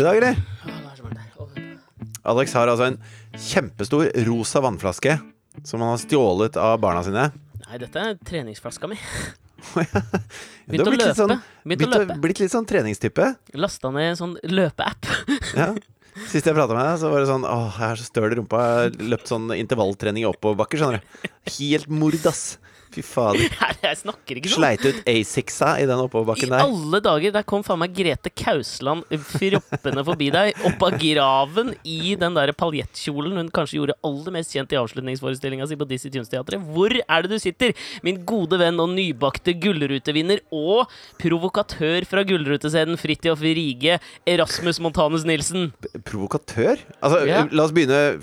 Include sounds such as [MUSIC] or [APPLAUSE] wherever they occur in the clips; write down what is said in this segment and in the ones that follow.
bursdag i dag, eller? Er varmt Alex har altså en kjempestor rosa vannflaske som han har stjålet av barna sine. Nei, dette er treningsflaska mi. [LAUGHS] Begynt å løpe. sånn, Begynt å løpe. blitt litt sånn treningstype. Lasta ned en sånn løpeapp. [LAUGHS] Ja. Sist jeg prata med deg, så var det sånn Åh, jeg er så støl i rumpa. Jeg har løpt sånn intervalltrening i oppoverbakker, skjønner du. Helt mord, ass. Fy fader. [LAUGHS] Jeg snakker ikke sånn. Sleit ut A6-a i den oppoverbakken der. I alle dager, der kom faen meg Grete Kausland froppende forbi deg, opp av graven i den der paljettkjolen hun kanskje gjorde aller mest kjent i avslutningsforestillinga si på Dizzie Tunes-teatret. Hvor er det du sitter, min gode venn og nybakte gullrutevinner og provokatør fra gullrutescenen Fridtjof Rige, Erasmus Montanus Nilsen? Provokatør? Altså, Ja. la oss begynne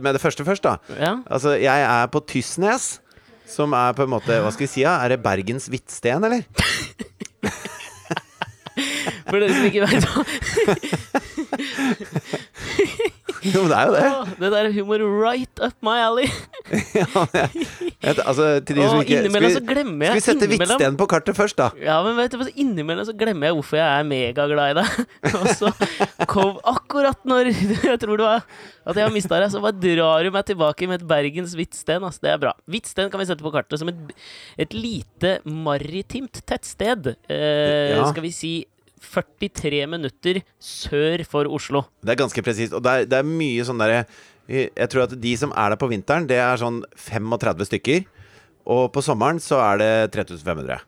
med det første først, da. Ja. Altså, jeg er på Tysnes, som er på en måte Hva skal vi si, da? Er det Bergens Hvitsten, eller? [LAUGHS] For dere som ikke vet hva [LAUGHS] Jo, men det er jo det. Åh, Det der er humor right up my alley. [LAUGHS] Ja, jeg, jeg, altså, til de som ikke innimellom så skal vi sette hvittsten Hvitsten på kartet først, da? Ja, men vet du, innimellom så glemmer jeg hvorfor jeg er megaglad i deg. Og så kom akkurat når [LAUGHS] jeg tror det var at jeg har mista deg, så bare drar du meg tilbake med et Bergens Hvitsten. Altså, Det er bra. Hvitsten kan vi sette på kartet som et, et lite maritimt tettsted. Eh, Ja. Skal vi si 43 minutter sør for Oslo. Det er ganske presist. Og det er, det er mye sånn derre Jeg tror at de som er der på vinteren, det er sånn 35 stykker. Og på sommeren så er det 3500.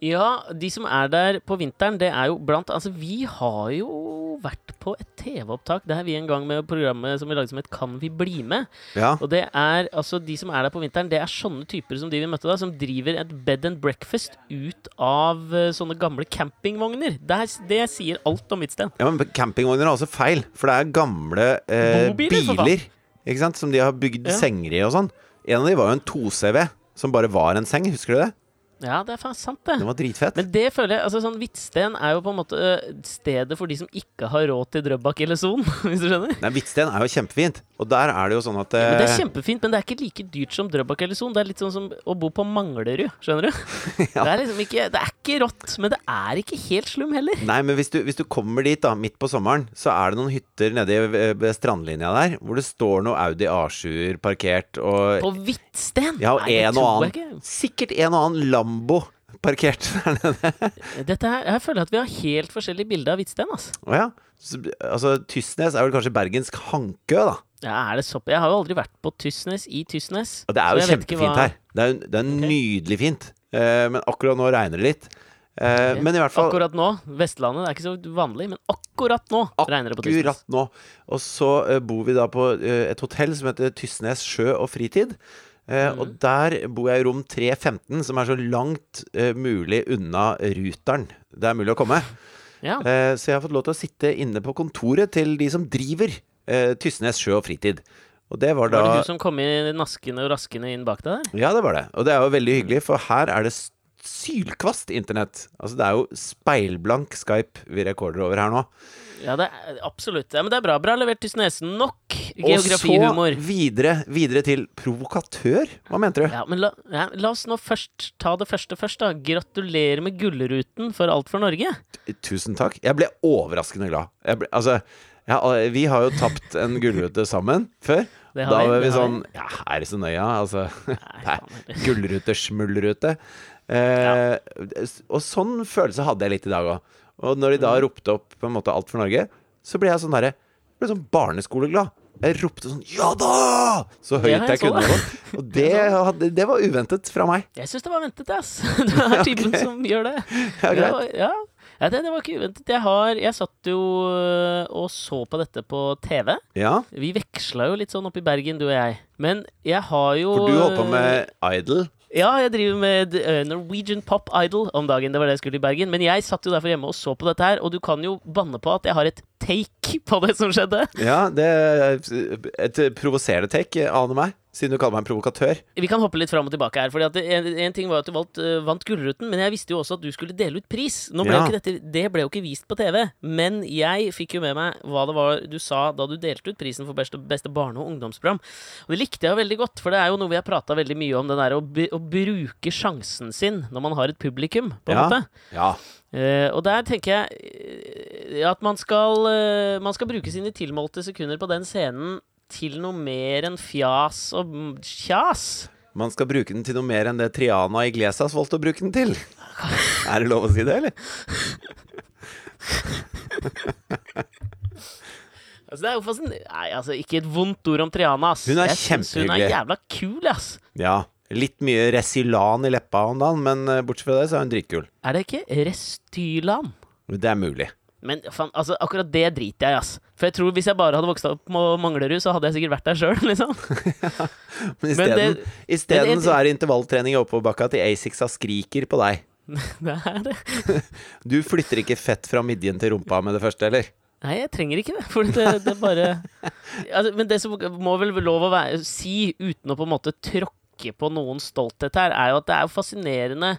Ja, de som er der på vinteren, det er jo blant Altså, vi har jo vært på et TV-opptak Det er vi en gang med programmet som vi lagde som het Kan vi bli med? Ja. Og det er altså de som er der på vinteren, det er sånne typer som de vi møtte da, som driver et bed and breakfast ut av eh, sånne gamle campingvogner. Det, er, det sier alt om Midtsten. ja, men campingvogner er også feil. For det er gamle eh, Bobiler, biler ikke sant? som de har bygd Ja. senger i og sånn. En av de var jo en 2CV som bare var en seng. Husker du det? Ja, det er faktisk sant, det. Den var dritfett. Men det føler jeg altså sånn Hvitsten er jo på en måte øh, stedet for de som ikke har råd til Drøbak eller Son, [LAUGHS] hvis du skjønner? Nei, Hvitsten er jo kjempefint. Og der er det jo sånn at Men det er eh, kjempefint, men det er ikke like dyrt som Drøbak eller Son. Det er litt sånn som å bo på Manglerud, skjønner du? [LAUGHS] Ja. Det er liksom ikke Det er ikke rått, men det er ikke helt slum heller. Nei, men hvis du, hvis du kommer dit da, midt på sommeren, så er det noen hytter nede ved strandlinja der, hvor det står noe Audi A7-er parkert, og På Hvitsten? Ja, og Nei, en og annen. Sikkert en og annen Lambo parkert [LAUGHS] der nede. Dette her, jeg føler at vi har helt forskjellig bilde av Hvitsten. Altså. Å ja. Altså, Tysnes er vel kanskje bergensk Hankø, da. Ja, er det sopp? Jeg har jo aldri vært på Tysnes i Tysnes. Ja, det er jo kjempefint hva- her. Det er, det er okay. nydelig fint. Uh, men akkurat nå regner det litt. Uh, okay. Men i hvert fall Akkurat nå. Vestlandet det er ikke så vanlig, men akkurat nå regner det på Tysnes. akkurat nå. Og så uh, bor vi da på et hotell som heter Tysnes sjø og fritid. Mm. Og der bor jeg i rom 315, som er så langt mulig unna Ruteren det er mulig å komme. Ja. Så jeg har fått lov til å sitte inne på kontoret til de som driver eh, Tysnes sjø og fritid. Og det var da Var det du som kom inn naskende og raskende inn bak deg? Ja, det var det. Og det er jo veldig hyggelig, for her er det sylkvast internett. Altså, det er jo speilblank Skype vi rekorder over her nå. Ja, det er, absolutt. Ja, men det er bra. Bra levert Tysnes. Nok geografihumor. Og så videre, videre til provokatør. Hva mente du? Ja, men la, ja, la oss nå først ta det første først, da. Gratulerer med Gullruten for Alt for Norge. Tusen takk. Jeg ble overraskende glad. Jeg ble, altså, ja, vi har jo tapt en gullrute sammen før. Da var vi det sånn Ja, er det så nøye? Altså, [LAUGHS] Nei, gullrute, smullrute. Eh, Og sånn følelse hadde jeg litt i dag òg. Og når de da Mm. ropte opp på en måte Alt for Norge, så ble jeg sånn derre Ble sånn barneskoleglad. Jeg ropte sånn Ja da! Så høyt jeg jeg kunne. Og [LAUGHS] det, hadde, det var uventet fra meg. Jeg syns det var ventet, ass. [LAUGHS] Du er typen Ok. som gjør det. Ja, greit. var- ja. Ja det, det var ikke uventet. Jeg, har, jeg satt jo øh, og så på dette på TV. Ja, Vi veksla jo litt sånn oppe i Bergen, du og jeg. Men jeg har jo for du holder på med Idol. Ja, jeg driver med øh, Norwegian Pop Idol om dagen. Det var det jeg skulle i Bergen. Men jeg satt jo derfor hjemme og så på dette her, og du kan jo banne på at jeg har et take på det som skjedde. Ja, det et provoserende take, aner meg. Siden du kaller meg en provokatør. Vi kan hoppe litt fram og tilbake her. Fordi at en, en ting var at du valgt, uh, vant Gullruten, men jeg visste jo også at du skulle dele ut pris. Ble Ja. dette, det ble jo ikke vist på TV, men jeg fikk jo med meg hva det var du sa da du delte ut prisen for beste, beste barne- og ungdomsprogram. Og det likte jeg veldig godt, for det er jo noe vi har prata veldig mye om, den der å, å bruke sjansen sin når man har et publikum, på en Ja. måte. Ja. Uh, og der tenker jeg eh, at man skal, uh, man skal bruke sine tilmålte sekunder på den scenen til noe mer enn fjas og kjas. Man skal bruke den til noe mer enn det Triana Iglesias valgte å bruke den til. [LAUGHS] Er det lov å si det, eller? Altså, det er jo fascin- Nei, altså, ikke et vondt ord om Triana, ass. Hun er Jeg synes Hun er jævla kul, ass. Ja. Litt mye Resilan i leppa om dagen, men eh, bortsett fra det, så er hun dritkul. Er det ikke Restylan? Det er mulig. Men faen, altså, akkurat det driter jeg i, ass. For jeg tror hvis jeg bare hadde vokst opp med Manglerud, så hadde jeg sikkert vært der sjøl, [LAUGHS] liksom. [LAUGHS] Men Men det- isteden isteden men det- så er det intervalltrening i oppoverbakka til Asics skriker på deg. [LAUGHS] Det er det. Du flytter ikke fett fra midjen til rumpa med det første, eller? Nei, jeg trenger ikke det. For det, det bare altså, Men det som må vel lov å være, si, uten å på en måte tråkke på noens stolthet her, er jo at det er jo fascinerende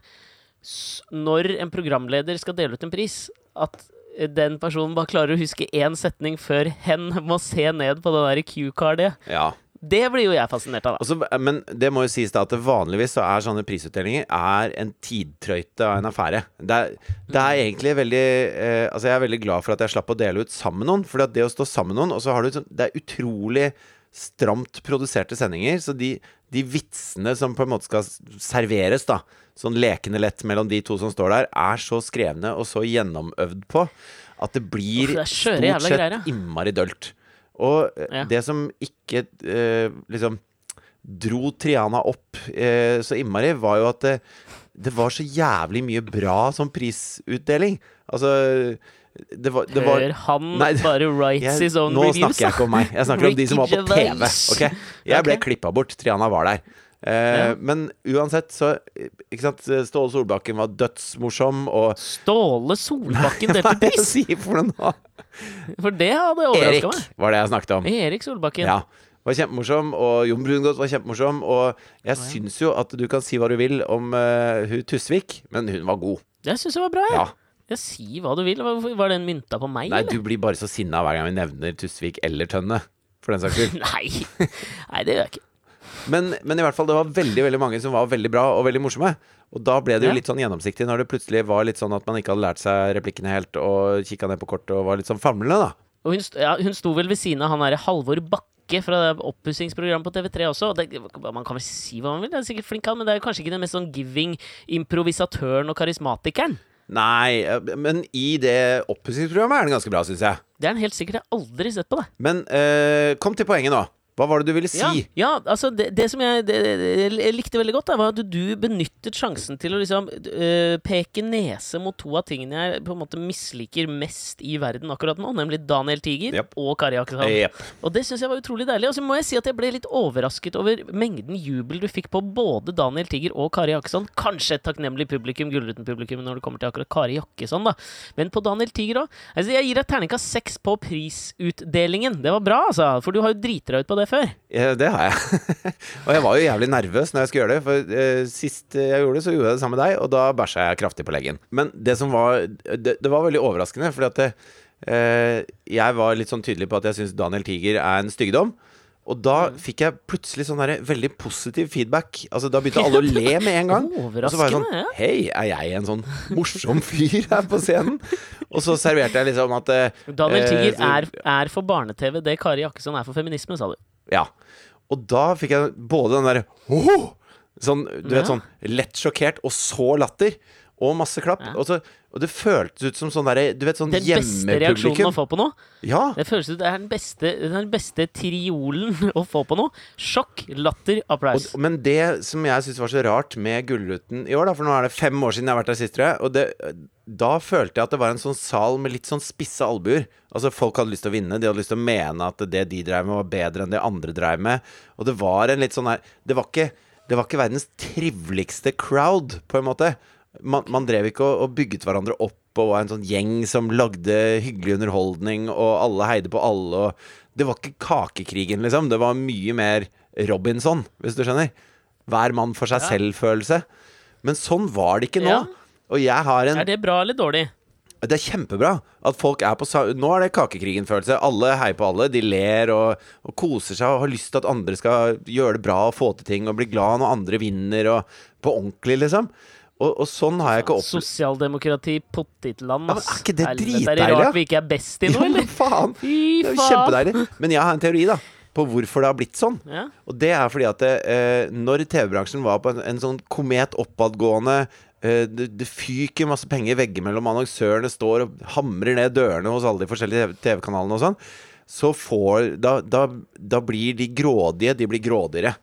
når en programleder skal dele ut en pris, at den personen bare klarer å huske én setning før hen må se ned på det der Q-cardet. Ja. Det blir jo jeg fascinert av, da. Altså, men det må jo sies da at vanligvis så er sånne prisutdelinger Er en tidtrøyte av en affære. Det er, det er egentlig veldig eh, Altså Jeg er veldig glad for at jeg slapp å dele ut sammen med noen. For det å stå sammen med noen Og så har du sånn Det er utrolig stramt produserte sendinger. Så de, de vitsene som på en måte skal serveres, da sånn lekende lett mellom de to som står der, er så skrevne og så gjennomøvd på at det blir det stort sett greier, ja. innmari dølt. Og eh, Ja. det som ikke eh, liksom dro Triana opp eh, så innmari, var jo at det, det var så jævlig mye bra som prisutdeling. Altså det var, det var Hør han Nei, bare writes his own Nå reviews. snakker jeg ikke om meg. Jeg snakker om de som var på TV. Okay? Jeg ble okay. klippa bort. Triana var der. Eh, Ja. Men uansett, så Ikke sant, Ståle Solbakken var dødsmorsom, og Ståle Solbakken delte jeg pris! Si for nå? For det hadde overraska Erik meg. var det jeg snakket om. Erik Solbakken. Ja. Var kjempemorsom, og Jon Brungot var kjempemorsom. Og jeg ja. syns jo at du kan si hva du vil om uh, hun Tusvik, men hun var god. Jeg syns hun var bra. Ja. Ja. Ja, si hva du vil. Var den mynta på meg, Nei, eller? du blir bare så sinna hver gang vi nevner Tusvik eller Tønne. For den saks skyld. [LAUGHS] Nei. Nei, det gjør jeg ikke. Men, men i hvert fall, det var veldig veldig mange som var veldig bra og veldig morsomme. Og da ble det jo Ja. litt sånn gjennomsiktig, når det plutselig var litt sånn at man ikke hadde lært seg replikkene helt, og kikka ned på kortet og var litt sånn famlende, da. Og hun, st ja, hun sto vel ved siden av han derre Halvor Bakke fra det oppussingsprogrammet på TV3 også. Og det, man kan vel si hva man vil, det er sikkert flink han, men det er kanskje ikke den mest sånn giving improvisatøren og karismatikeren. Nei, eh, men i det oppussingsprogrammet er den ganske bra, syns jeg. Det er den helt sikkert. Jeg har aldri sett på det. Men eh, kom til poenget nå. Hva var det du ville si? Ja, ja altså det, det som jeg det, jeg likte veldig godt, da, var at du benyttet sjansen til å liksom øh, peke nese mot to av tingene jeg på en måte misliker mest i verden akkurat nå, nemlig Daniel Tiger yep. og Kari Jakkesson. Yep. Og det syns jeg var utrolig deilig. Og så må jeg si at jeg ble litt overrasket over mengden jubel du fikk på både Daniel Tiger og Kari Jakkesson. Kanskje et takknemlig publikum, Gullruten-publikum, når det kommer til akkurat Kari Jakkesson, da. Men på Daniel Tiger òg. Altså, jeg gir deg terningkast seks på prisutdelingen. Det var bra, altså. For du har jo driti deg ut på det før. Ja, det har jeg. [LAUGHS] og jeg var jo jævlig nervøs når jeg skulle gjøre det. For eh, sist jeg gjorde det, så gjorde jeg det sammen med deg, og da bæsja jeg kraftig på leggen. Men det som var Det, det var veldig overraskende, fordi at det, eh, jeg var litt sånn tydelig på at jeg syns Daniel Tiger er en styggdom. Og da fikk jeg plutselig sånn der veldig positiv feedback. Altså Da begynte alle å [LAUGHS] le med en gang. Og så var jeg sånn Hei, er jeg en sånn morsom fyr her på scenen? Og så serverte jeg liksom at eh, Daniel eh, Tiger så- er, er for barne-TV det Kari Jakkesson er for feminisme, sa du. Ja. Og da fikk jeg både den derre! Sånn, du vet, sånn lett sjokkert, og så latter. Og masse klapp. Ja. Og, så, og det føltes ut som sånn derre Du vet, sånn Den beste reaksjonen å hjemmepublikum. få på noe. Ja. Det føles ut det er den beste, den beste triolen [LAUGHS] å få på noe. Sjokk, latter, Og, applaus. men det som jeg syns var så rart med Gullruten i år, da, for nå er det fem år siden jeg har vært der sist, tror jeg, og det, da følte jeg at det var en sånn sal med litt sånn spisse albuer. Altså Folk hadde lyst til å vinne, de hadde lyst til å mene at det de drev med, var bedre enn det andre drev med. Og det var en litt sånn her Det var ikke, det var ikke verdens triveligste crowd, på en måte. Man, man drev ikke og, og bygget hverandre opp og var en sånn gjeng som lagde hyggelig underholdning, og alle heide på alle, og Det var ikke kakekrigen, liksom. Det var mye mer Robinson, hvis du skjønner. Hver mann for seg Ja. selv-følelse. Men sånn var det ikke nå. Ja. Og jeg har en Er det bra eller dårlig? det er kjempebra at folk er på Nå er det kakekrigen-følelse. Alle heier på alle. De ler og, og koser seg og har lyst til at andre skal gjøre det bra og få til ting og bli glad når andre vinner og på ordentlig, liksom. Og, og sånn har jeg ikke opplevd Sosialdemokrati, pottitland, Ja, er ikke det dritdeilig, Er det rart vi ikke er best i noe, men Ja, faen! Fy Det er jo kjempedeilig. Men jeg har en teori, da. På hvorfor det har blitt sånn. Ja. Og det er fordi at det, eh, når TV-bransjen var på en, en sånn komet oppadgående eh, det, det fyker masse penger veggimellom, annonsørene står og hamrer ned dørene hos alle de forskjellige TV-kanalene og sånn, så får da, da, da blir de grådige, de blir grådigere.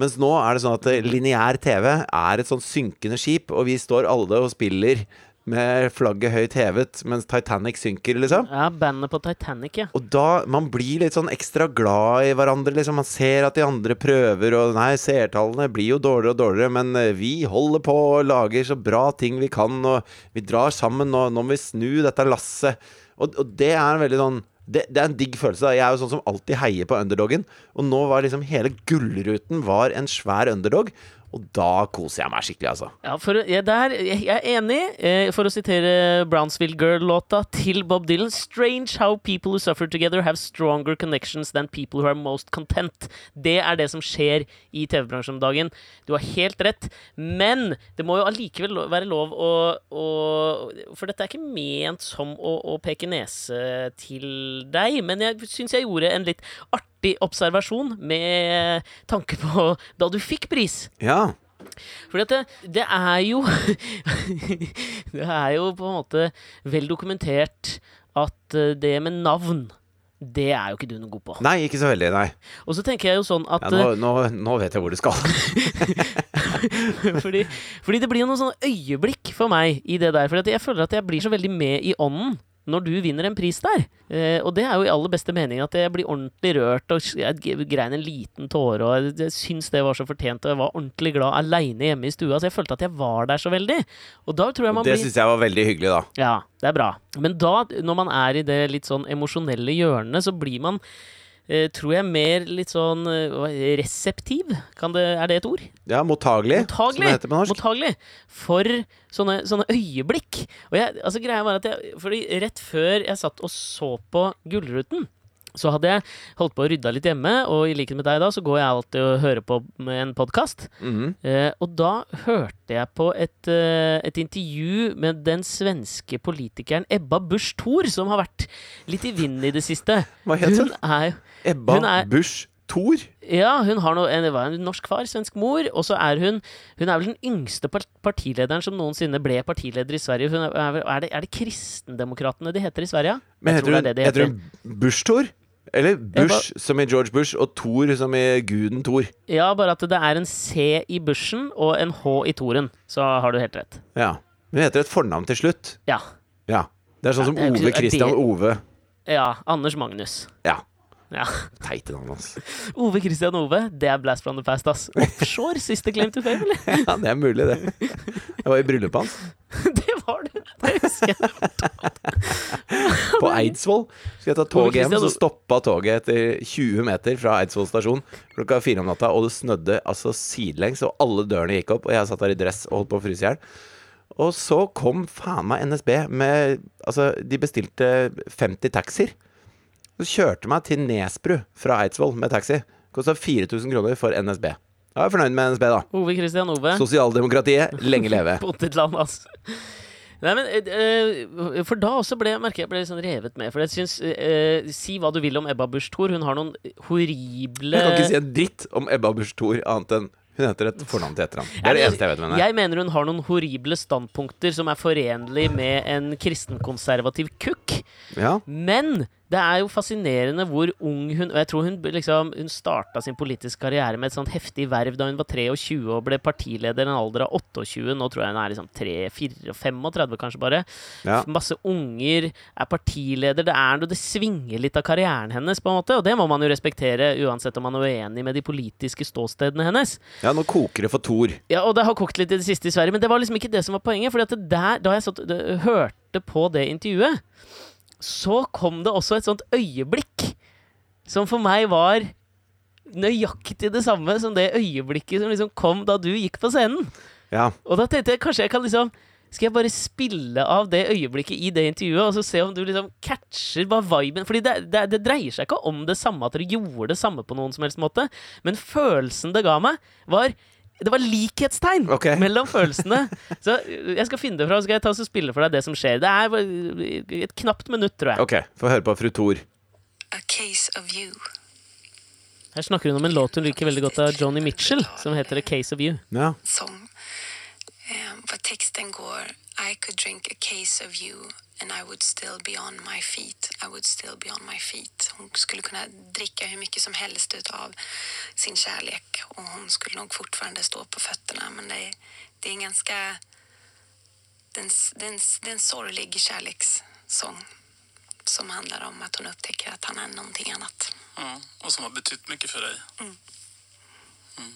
Mens nå er det sånn at eh, lineær TV er et sånn synkende skip, og vi står alle og spiller med flagget høyt hevet mens Titanic synker, liksom. ja, bandet på Titanic, ja. Og da Man blir litt sånn ekstra glad i hverandre. Liksom. Man ser at de andre prøver, og nei, seertallene blir jo dårligere og dårligere, men eh, vi holder på og lager så bra ting vi kan, og vi drar sammen, og nå må vi snu dette lasset. Og, og det er veldig sånn det, det er en digg følelse. Jeg er jo sånn som alltid heier på underdogen. Og nå var liksom hele Gullruten var en svær underdog. Og da koser jeg meg skikkelig, altså. Ja, for, ja, der, jeg jeg er enig. Eh, for å sitere Brownsville Girl-låta til Bob Dylan Strange how people who suffer together have stronger connections than people who are most content. Det er det som skjer i TV-bransjen om dagen. Du har helt rett. Men det må jo allikevel være lov å, å For dette er ikke ment som å, å peke nese til deg, men jeg syns jeg gjorde en litt artig observasjon med tanke på da du fikk pris. Ja. Fordi at det, det er jo [LAUGHS] Det er jo på en måte vel dokumentert at eh, det med navn det er jo ikke du noe god på. Nei, ikke så veldig, nei. Og så tenker jeg jo sånn at Ja, nå, nå, nå vet jeg hvor du skal. eh, [LAUGHS] fordi, fordi det blir jo noen sånne øyeblikk for meg i det der. For jeg føler at jeg blir så veldig med i ånden når du vinner en pris der. Eh, og det er jo i aller beste mening at jeg blir ordentlig rørt og jeg grein en liten tåre. Og jeg, jeg syns det var så fortjent, og jeg var ordentlig glad aleine hjemme i stua. Så jeg følte at jeg var der så veldig. Og da tror jeg man Det blir syns jeg var veldig hyggelig, da. Ja, det er bra. Men da, når man er i det litt sånn emosjonelle hjørnet, så blir man tror jeg mer litt sånn eh, reseptiv. Kan det, er det et ord? Ja, mottagelig, som Mottagelig! det heter på norsk. Mottagelig for sånne, sånne øyeblikk. Og jeg, altså greia var at jeg, fordi rett før jeg satt og så på Gullruten, så hadde jeg holdt på å rydda litt hjemme, og i likhet med deg da, så går jeg alltid og hører på med en podkast. Mhm. Eh, og da hørte jeg på et, eh, et intervju med den svenske politikeren Ebba Busch Thor, som har vært litt i vinden i det siste. [LAUGHS] Hva heter Hun er Ebba hun er- Busch Thor? Ja, hun har noe, en, var en norsk far, svensk mor, og så er hun Hun er vel den yngste partilederen som noensinne ble partileder i Sverige. Hun er, er, er, det, er det Kristendemokratene de heter i Sverige? Men Jeg heter tror hun, det er det de heter. heter hun Busch-Thor? Eller Bush som i George Bush, og Thor som i guden Thor. Ja, bare at det er en C i Bushen og en H i Toren. Så har du helt rett. Ja. Men det heter et fornavn til slutt. Ja. Ja. Det er sånn som Ja, er Ove Christian Ove. Ja, Anders Magnus. Ja. Ja. Teite navn altså. [LAUGHS] Ove Christian Ove, det er Blast from the Past, ass. Offshore, siste claim to fame, eller? Ja, det er mulig, det. Jeg var i bryllupet hans. [LAUGHS] Det husker jeg. På Eidsvoll. Skulle jeg ta toget hjem, så stoppa toget etter 20 meter fra Eidsvoll stasjon klokka fire om natta, og det snødde altså sidelengs, og alle dørene gikk opp, og jeg satt der i dress og holdt på å fryse i hjel. Og så kom faen meg NSB med Altså, de bestilte 50 taxier. Så kjørte meg til Nesbru fra Eidsvoll med taxi. Kosta 4000 kroner for NSB. Da er jeg fornøyd med NSB, da. Ove Christian Ove. Sosialdemokratiet, lenge leve. [LAUGHS] Potetland, altså. Nei, men eh, For da også ble, merker jeg ble sånn revet med. For jeg syns eh, Si hva du vil om Ebba Busch Thor, hun har noen horrible Jeg kan ikke si en dritt om Ebba Busch Thor annet enn hun heter et fornavn til etternavn. Det er det eneste jeg vet om henne. Jeg mener hun har noen horrible standpunkter som er forenlig med en kristenkonservativ kukk. Ja. Men det er jo fascinerende hvor ung hun Og jeg tror hun liksom Hun starta sin politiske karriere med et sånt heftig verv da hun var 23 og ble partileder i en alder av 28. Nå tror jeg hun er liksom 3, 4, 35 kanskje bare. Ja. Masse unger, er partileder. Det er noe Det svinger litt av karrieren hennes, på en måte. Og det må man jo respektere, uansett om man er uenig med de politiske ståstedene hennes. ja, nå koker det for Thor. Ja, og det har kokt litt i det siste i Sverige, men det var liksom ikke det som var poenget. Der, da jeg satt, hørte på det intervjuet, så kom det også et sånt øyeblikk som for meg var nøyaktig det samme som det øyeblikket som liksom kom da du gikk på scenen. Ja. Og da tenkte jeg kanskje jeg kan liksom Skal jeg bare spille av det øyeblikket i det intervjuet, og så se om du liksom catcher hva viben Fordi det, det, det dreier seg ikke om det samme, at dere gjorde det samme på noen som helst måte, men følelsen det ga meg, var det var likhetstegn okay. [LAUGHS] mellom følelsene. Så jeg skal finne det fra, så skal jeg ta og spille for deg det som skjer. Det er et knapt minutt, tror jeg. Ok, få høre på fru Thor. A case of you. Her snakker hun om en låt hun liker veldig godt av Johnny Mitchell, som heter A Case of You. Ja. Som, Eh, texten går. I could drink a case of you and I would still be on my feet. I would still be on my feet. Hon skulle kunna dricka hur mycket som helst utav sin kärlek och hon skulle nog fortfarande stå på fötterna. Men det, det är en ganska... Det är en, det, är en, det är en sorglig kärlekssång som handlar om att hon upptäcker att han är någonting annat. Ja, och som har betytt mycket för dig. Mm. Mm.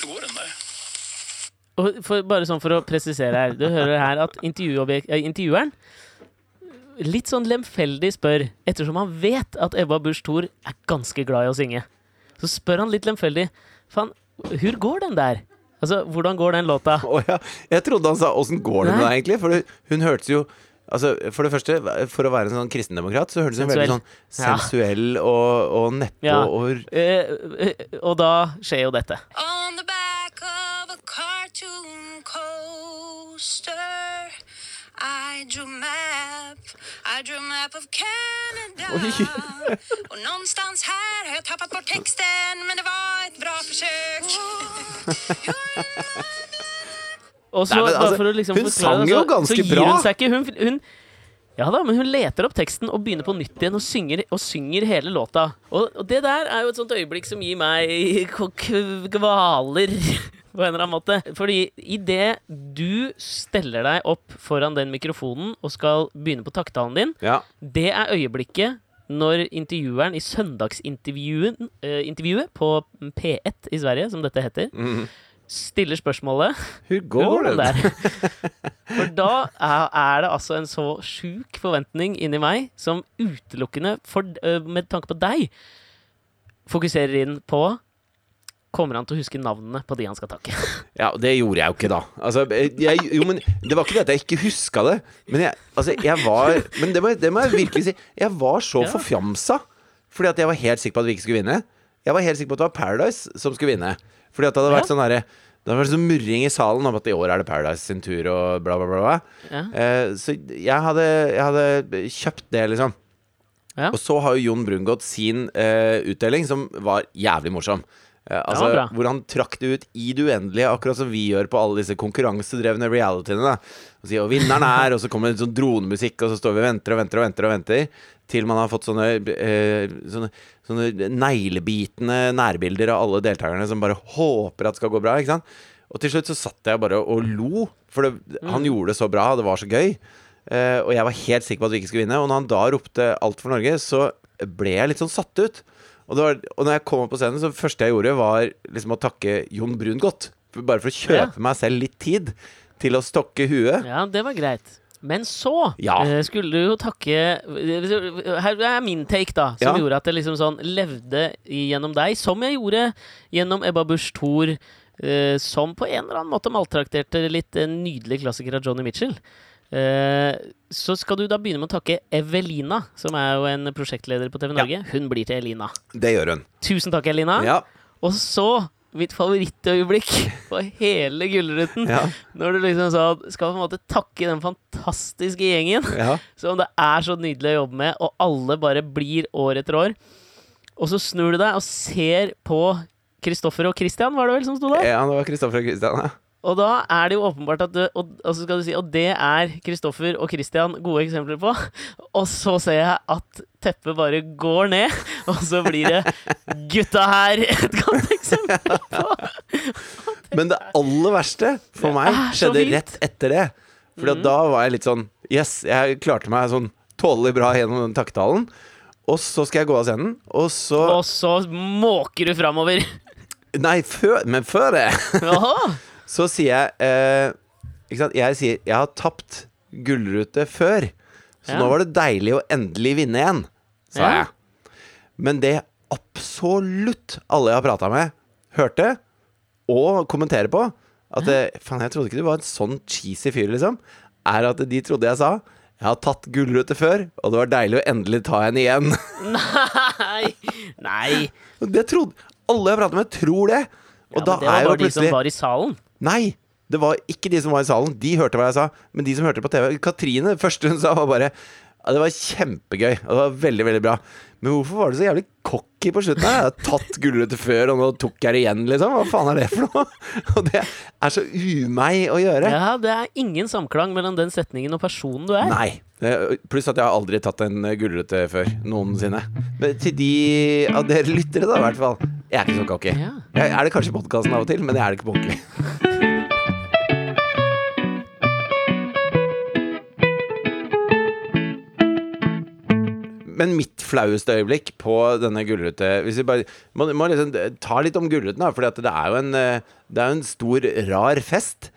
Hur går den där? For, bare sånn for å presisere her. Du hører her at eh, intervjueren litt sånn lemfeldig spør, ettersom han vet at Ebba Busch Thor er ganske glad i å synge, så spør han litt lemfeldig Faen, hvor går den der? Altså, hvordan går den låta? [LAUGHS] Oh, ja. Jeg trodde han sa 'åssen går det med deg', egentlig. For hun hørtes jo Altså, For det første, for å være en sånn kristendemokrat, så hørtes hun veldig sånn Sensuell. Ja. og, og neppe Ja. og uh, uh, og da skjer jo dette. On cartoon coaster I drew a map I drew a map of Canada [LAUGHS] Og någonstans her har jeg tappet bort teksten, Men det var et bra forsøk. [LAUGHS] Og så, Nei, men bare altså, for å liksom hun sang det, jo ganske så gir bra. Hun seg ikke. Hun, hun, ja da, men hun leter opp teksten og begynner på nytt igjen og synger, og synger hele låta. Og, og det der er jo et sånt øyeblikk som gir meg kvaler. På en eller annen måte. Fordi idet du steller deg opp foran den mikrofonen og skal begynne på takttalen din, Ja. det er øyeblikket når intervjueren i søndagsintervjuet eh, på P1 i Sverige, som dette heter, mm. stiller spørsmålet Hvor går det? [LAUGHS] For da er, det altså en så sjuk forventning inni meg som utelukkende, for, øh, med tanke på deg, fokuserer inn på Kommer han til å huske navnene på de han skal takke? [LAUGHS] Ja, og det gjorde jeg jo ikke da. Altså, jeg, jo, men Det var ikke det at jeg ikke huska det. Men jeg, altså, jeg var Men det må, det må jeg virkelig si. Jeg var så Ja. forfjamsa. Fordi at jeg var helt sikker på at vi ikke skulle vinne. Jeg var helt sikker på at det var Paradise som skulle vinne. Fordi at det hadde vært Ja. sånn herre det vært sånn murring i salen om at i år er det Paradise sin tur, og bla, bla, bla. bla. Ja. Eh, så jeg hadde, jeg hadde kjøpt det, liksom. Ja. Og så har jo Jon Brungot sin eh, utdeling, som var jævlig morsom. Eh, altså, ja, hvor han trakk det ut i det uendelige, akkurat som vi gjør på alle disse konkurransedrevne realityene. Og sier og vinneren er, og så kommer det sånn dronemusikk, og så står vi og venter og venter og venter. og venter Til man har fått sånne, eh, sånne, sånne neglebitende nærbilder av alle deltakerne som bare håper at det skal gå bra. Ikke sant? Og til slutt så satt jeg bare og lo, for det, han gjorde det så bra, det var så gøy. Eh, og jeg var helt sikker på at vi ikke skulle vinne. Og når han da ropte 'alt for Norge', så ble jeg litt sånn satt ut. Og, var, og når jeg kom opp på scenen, så det første jeg gjorde, var liksom å takke Jon Brungot. godt. Bare for å kjøpe Ja. meg selv litt tid til å stokke huet. Ja, det var greit. Men så Ja. eh, skulle du jo takke Her er min take, da, som Ja. gjorde at det liksom sånn levde gjennom deg, som jeg gjorde gjennom Ebba Busch Thor, eh, som på en eller annen måte maltrakterte litt en nydelig klassiker av Johnny Mitchell. Eh, så skal du da begynne med å takke Evelina, som er jo en prosjektleder på TV Ja. Norge. Hun blir til Elina. Det gjør hun. Tusen takk, Elina. Ja. Og så mitt favorittøyeblikk [LAUGHS] på hele Gullruten. Ja. Når du liksom sa skal på en måte takke den fantastiske gjengen ja. [LAUGHS] som det er så nydelig å jobbe med, og alle bare blir år etter år. Og så snur du deg og ser på Kristoffer og Christian, var det vel, som sto der? ja det var Kristoffer og Kristian. Ja. Og da er det jo åpenbart at du, og, og så skal du si, og det er Kristoffer og Christian gode eksempler på. Og så ser jeg at teppet bare går ned, og så blir det gutta her et godt eksempel på. Men det aller verste for meg er skjedde rett etter det. For da var jeg litt sånn Yes, jeg klarte meg sånn tålelig bra gjennom den takketalen. Og så skal jeg gå av scenen, og så Og så måker du framover. Nei, før, men før det Jaha. Så sier jeg eh, Ikke sant? Jeg sier jeg har tapt gullrute før, så Ja. nå var det deilig å endelig vinne igjen, sa Ja. jeg. Men det absolutt alle jeg har prata med, hørte og kommenterer på, at det, Faen, jeg trodde ikke du var en sånn cheesy fyr, liksom. Er at de trodde jeg sa jeg har tatt gullrute før, og det var deilig å endelig ta en igjen. [LAUGHS] [LAUGHS] Nei. Nei. Og det trodde Alle jeg prater med, tror det. Og Ja, da men det er var jo bare de som plutselig var i salen. Nei! Det var ikke de som var i salen. De hørte hva jeg sa. Men de som hørte på TV Katrine, første hun sa, var bare Det var kjempegøy. Og det var veldig, veldig bra. Men hvorfor var du så jævlig cocky på slutten? Jeg har tatt gulrøtter før, og nå tok jeg det igjen, liksom. Hva faen er det for noe? [LAUGHS] Og det er så umeg å gjøre. Ja, det er ingen samklang mellom den setningen og personen du er. Nei. Eh, Pluss at jeg har aldri tatt en gulrøtte før. Noensinne. Men til de av dere lyttere, da, i hvert fall. Jeg er ikke så cocky. Ja. Er det kanskje i podkasten av og til, men jeg er det ikke på ordentlig. [LAUGHS] Men mitt flaueste øyeblikk på denne gullrute Hvis vi bare må, må liksom ta litt om gullruten, da. For det er jo en, eh, det er en stor, rar fest.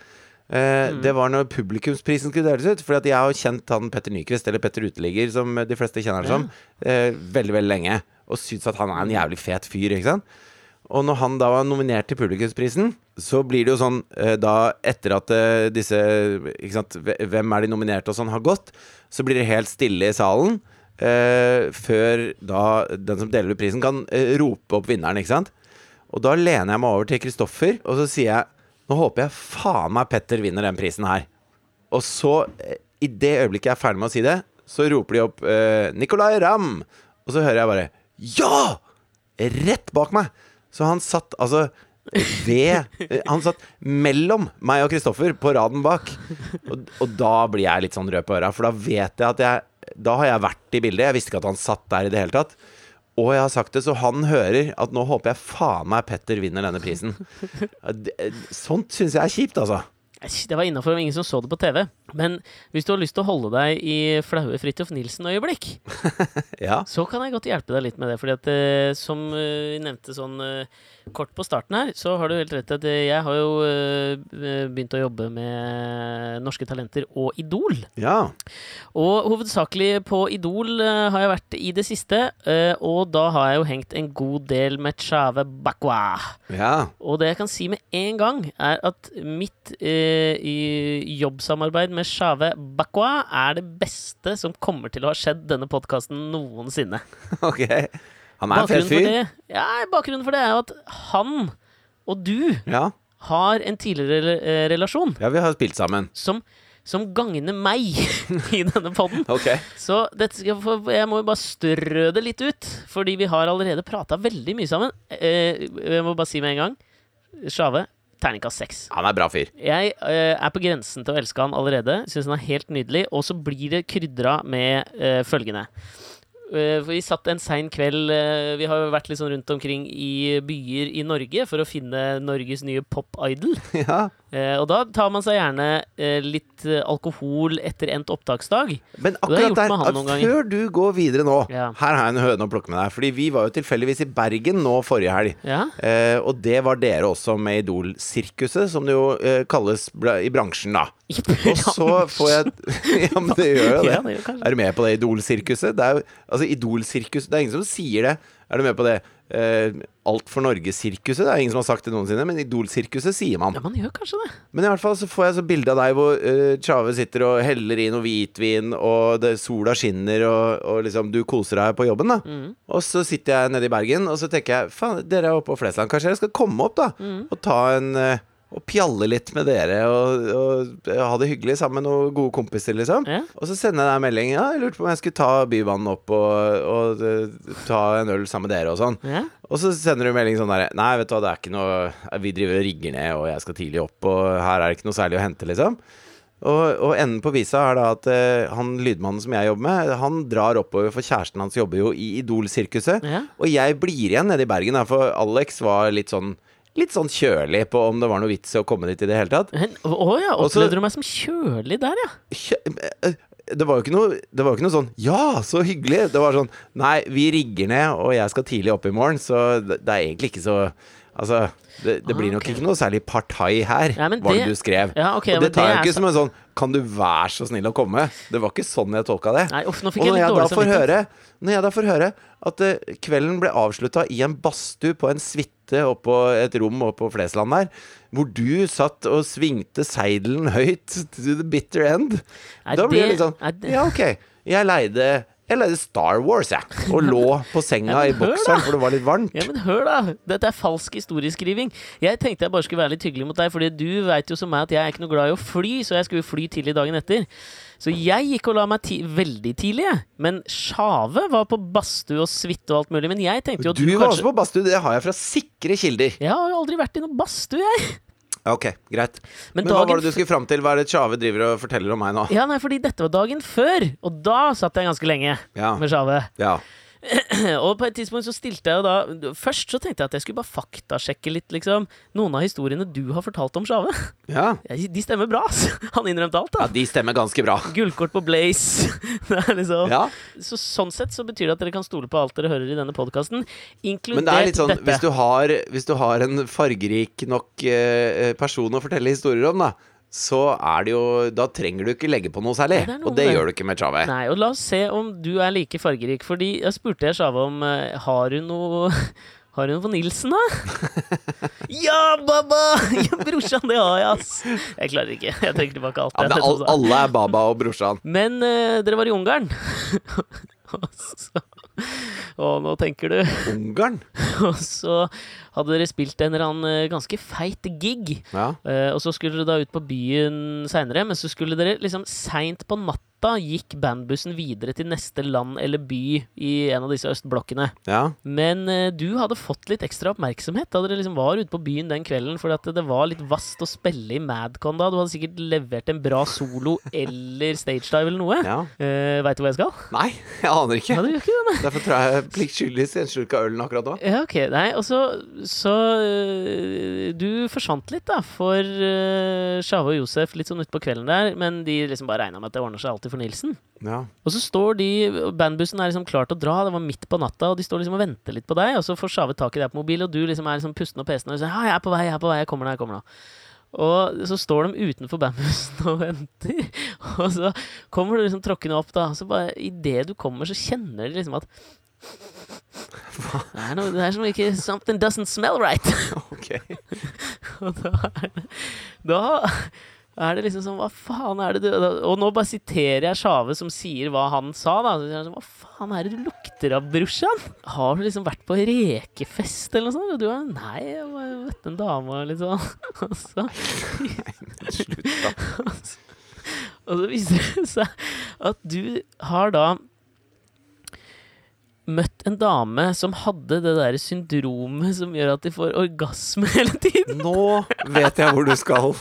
Eh, Det var når publikumsprisen skulle deles ut. Fordi jeg har kjent han Petter Nyquist, eller Petter Uteligger, som de fleste kjenner han som, uh, veldig, veldig lenge. Og syns at han er en jævlig fet fyr, ikke sant. Og når han da var nominert til publikumsprisen, så blir det jo sånn uh, da etter at disse ikke sant, Hvem er de nominerte og sånn har gått, så blir det helt stille i salen. Eh, før da den som deler ut prisen, kan eh, rope opp vinneren, ikke sant. Og da lener jeg meg over til Kristoffer, og så sier jeg Nå håper jeg faen meg Petter vinner den prisen her. Og så, eh, i det øyeblikket jeg er ferdig med å si det, så roper de opp eh, Nicolay Ramm! Og så hører jeg bare Ja! Rett bak meg! Så han satt altså ved eh, Han satt mellom meg og Kristoffer på raden bak. Og, og da blir jeg litt sånn rød på øra, for da vet jeg at jeg Da har jeg vært i bildet. Jeg visste ikke at han satt der i det hele tatt. Og jeg har sagt det, så han hører at nå håper jeg faen meg Petter vinner denne prisen. [LAUGHS] Sånt syns jeg er kjipt, altså. Det var innafor, ingen som så det på TV. Men hvis du har lyst til å holde deg i flaue Fridtjof Nilsen-øyeblikk, [LAUGHS] Ja. så kan jeg godt hjelpe deg litt med det. Fordi at eh, som eh, vi nevnte sånn eh, kort på starten her, så har du helt rett at jeg har jo eh, begynt å jobbe med Norske Talenter og Idol. ja. Og hovedsakelig på Idol eh, har jeg vært i det siste, eh, og da har jeg jo hengt en god del med Chave Bakwa. Ja. Og det jeg kan si med en gang, er at mitt eh, jobbsamarbeid med Chave Bakwa er det beste som kommer til å ha skjedd denne podkasten noensinne. [LAUGHS] Ok. Han er en fet for fyr. det, ja, bakgrunnen for det er jo at han og du Ja. har en tidligere eh, relasjon ja, vi har spilt sammen. som, som gagner meg [LAUGHS] i denne podden. Ok. Så dette skal jeg, få, jeg må jo bare strø det litt ut, fordi vi har allerede prata veldig mye sammen. Eh, jeg må bare si med en gang Sjave, terningkast seks. Han er bra fyr. Jeg eh, er på grensen til å elske han allerede. Syns han er helt nydelig. Og så blir det krydra med eh, følgende. Eh, vi satt en sein kveld eh, Vi har vært litt sånn rundt omkring i byer i Norge for å finne Norges nye pop-idol. [LAUGHS] Ja. Eh, og da tar man seg gjerne eh, litt eh, alkohol etter endt opptaksdag. Men akkurat der, før du går videre nå Ja. Her har jeg en høne å plukke med deg. Fordi vi var jo tilfeldigvis i Bergen nå forrige helg. Ja. Eh, og det var dere også med Idol-sirkuset, som det jo eh, kalles i bransjen, da. [LAUGHS] Og så får jeg [LAUGHS] Ja, men det gjør jo det. Ja, det gjør. Er du med på det Idol-sirkuset? Det er jo Altså, Idol-sirkus Det er ingen som sier det. Er du med på det? Eh, Alt for Norge-sirkuset? Det er ingen som har sagt det noensinne, men Idol-sirkuset sier man. ja, man gjør kanskje det. Men i hvert fall så får jeg så bilde av deg hvor uh, Tjave sitter og heller i noe hvitvin, og det, sola skinner, og, og liksom du koser deg på jobben, da. Og så sitter jeg nede i Bergen, og så tenker jeg faen, dere er oppe på Flesland, kanskje dere skal komme opp, da? Og ta en, eh, og pjalle litt med dere og, og ha det hyggelig sammen med noen gode kompiser, liksom. Ja. Og så sender jeg deg en melding. Ja, jeg lurte på om jeg skulle ta Bybanen opp og, og eh, ta en øl sammen med dere og sånn. Ja. Og så sender du melding sånn der Nei, vet du hva, det er ikke noe Vi driver og rigger ned, og jeg skal tidlig opp, og her er det ikke noe særlig å hente, liksom. Og, og enden på visa er da at uh, han lydmannen som jeg jobber med, han drar oppover, for kjæresten hans jobber jo i Idol-sirkuset. Ja. Og jeg blir igjen nede i Bergen, for Alex var litt sånn Litt sånn kjølig på om det var noe vits i å komme dit i det hele tatt. Å ja, opplevde du meg som kjølig der, ja? Kjø eh, det var jo ikke noe Det var jo ikke noe sånn Ja, så hyggelig! Det var sånn Nei, vi rigger ned, og jeg skal tidlig opp i morgen, så det, det er egentlig ikke så Altså, det, det blir nok okay. nok ikke noe særlig partai her, Ja, var det du skrev. Ja, okay, og det tar det jeg er ikke så- som en sånn Kan du være så snill å komme? Det var ikke sånn jeg tolka det. Nei, uff, nå fikk Og jeg når jeg da får høre Når jeg da får høre at uh, kvelden ble avslutta i en badstue på en suite oppå et rom oppå Flesland der, hvor du satt og svingte seidelen høyt to the bitter end, Er da blir det litt sånn Ja, ok. Jeg leide jeg leide Star Wars, jeg. Og lå på senga [LAUGHS] Ja, i bokseren for det var litt varmt. Ja, men hør da, dette er falsk historieskriving. Jeg tenkte jeg bare skulle være litt hyggelig mot deg, Fordi du veit jo som meg at jeg er ikke noe glad i å fly, så jeg skulle fly tidlig dagen etter. Så jeg gikk og la meg ti veldig tidlig, jeg. Men Sjave var på badstue og suite og alt mulig. Men jeg tenkte jo at Du du, var kanskje også på badstue. Det har jeg fra sikre kilder. Jeg har jo aldri vært i noen badstue, jeg. Ok, greit. Men Men hva var det du skulle fram til? Hva er det Tjave driver og forteller om meg nå? Ja, nei, fordi dette var dagen før, og da satt jeg ganske lenge Ja. med Sjave. Ja. [CLEARS THROAT] Og på et tidspunkt så stilte jeg jo da Først så tenkte jeg at jeg skulle bare faktasjekke litt, liksom. Noen av historiene du har fortalt om Sjave. Ja. [LAUGHS] De stemmer bra, altså. Han innrømte alt, da. ja, de stemmer ganske bra. Gullkort på Blaze. [LAUGHS] Det er liksom Ja. Så sånn sett så betyr det at dere kan stole på alt dere hører i denne podkasten, inkludert Men det er litt sånn, hvis du har, hvis du har en fargerik nok eh, person å fortelle historier om, da, så er det jo Da trenger du ikke legge på noe særlig. Ja, det og det med- gjør du ikke med Chave. Nei, og la oss se om du er like fargerik. Fordi jeg spurte Sjave om eh, Har hun noe [LAUGHS] Har hun på Nilsen, da? [LAUGHS] ja, baba! [LAUGHS] Ja, brorsan, det har jeg, ass. Jeg klarer ikke. Jeg tenker tilbake alt. Ja, men all, alle er Baba og brorsan. Men uh, dere var i Ungarn. og så Å, nå tenker du Ungarn? Og så hadde dere spilt en eller annen eh, ganske feit gig. Ja. Uh, og så skulle dere da ut på byen seinere, men så skulle dere liksom seint på natta gikk bandbussen videre til neste land eller by i en av disse østblokkene. ja. Men uh, du hadde fått litt ekstra oppmerksomhet da dere liksom var ute på byen den kvelden, fordi at det var litt vast å spille i Madcon da. Du hadde sikkert levert en bra solo [LAUGHS] eller stagedive eller noe. ja. Uh, Veit du hvor jeg skal? Nei, jeg aner ikke. Ja, ikke. Derfor tror jeg pliktskyldigst en slurk av ølen akkurat nå. Ja, ok. Nei, og så, så øh, Du forsvant litt, da, for uh, Sjave og Josef litt sånn utpå kvelden der, men de liksom bare regna med at det ordner seg alltid for Nilsen. Ja. Og så står de Bandbussen er liksom klar til å dra, det var midt på natta, og de står liksom og venter litt på deg, og så får Sjave tak i deg på mobil, og du liksom er liksom pusten og pesen og sier 'Ja, jeg er på vei, jeg er på vei, jeg kommer nå, jeg kommer nå'. Og så står de utenfor bandbussen og venter, [LAUGHS] og så kommer du liksom tråkkende opp, da, og så bare idet du kommer, så kjenner de liksom at det er, noe, det er som ikke Something doesn't smell right. [LAUGHS] Ok. [LAUGHS] Og da er det, da er det liksom sånn Hva faen er det du Og nå bare siterer jeg Sjave som sier hva han sa, da. Så sånn, Hva faen er det du lukter av, brorsan? Har du liksom vært på rekefest eller noe sånt? Og du har Nei, jeg var møtte en dame og litt sånn. [LAUGHS] Og så Slutt, da. Og så viser det seg at du har da møtt en dame som hadde det der syndromet som gjør at de får orgasme [LAUGHS] hele tiden. Nå vet jeg hvor du skal.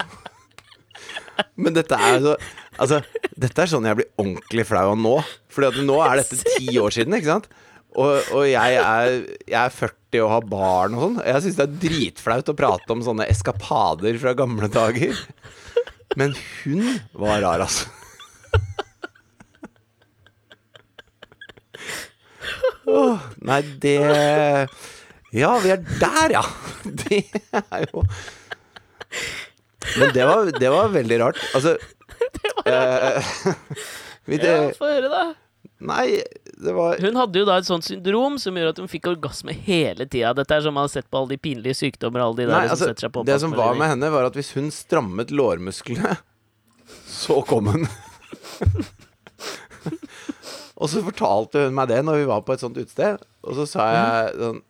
Men dette er så Altså, dette er sånn jeg blir ordentlig flau av nå. At nå er dette ti år siden, ikke sant? Og, og jeg, er, jeg er 40 og har barn og sånn. Jeg syns det er dritflaut å prate om sånne eskapader fra gamle dager. Men hun var rar, altså. Åh, nei, det Ja, vi er der, ja. [LAUGHS] Det er jo Men det var, det var veldig rart. Altså [LAUGHS] eh, [LAUGHS] vi, det, Ja, Få høre, da. Nei, det var Hun hadde jo da et sånt syndrom som gjør at hun fikk orgasme hele tida. Dette er som man har sett på alle de pinlige sykdommer alle de der Nei, som altså, setter seg på det som var med henne, var at hvis hun strammet lårmusklene, så kom hun. Og så fortalte hun meg det når vi var på et sånt utested, og så sa jeg sånn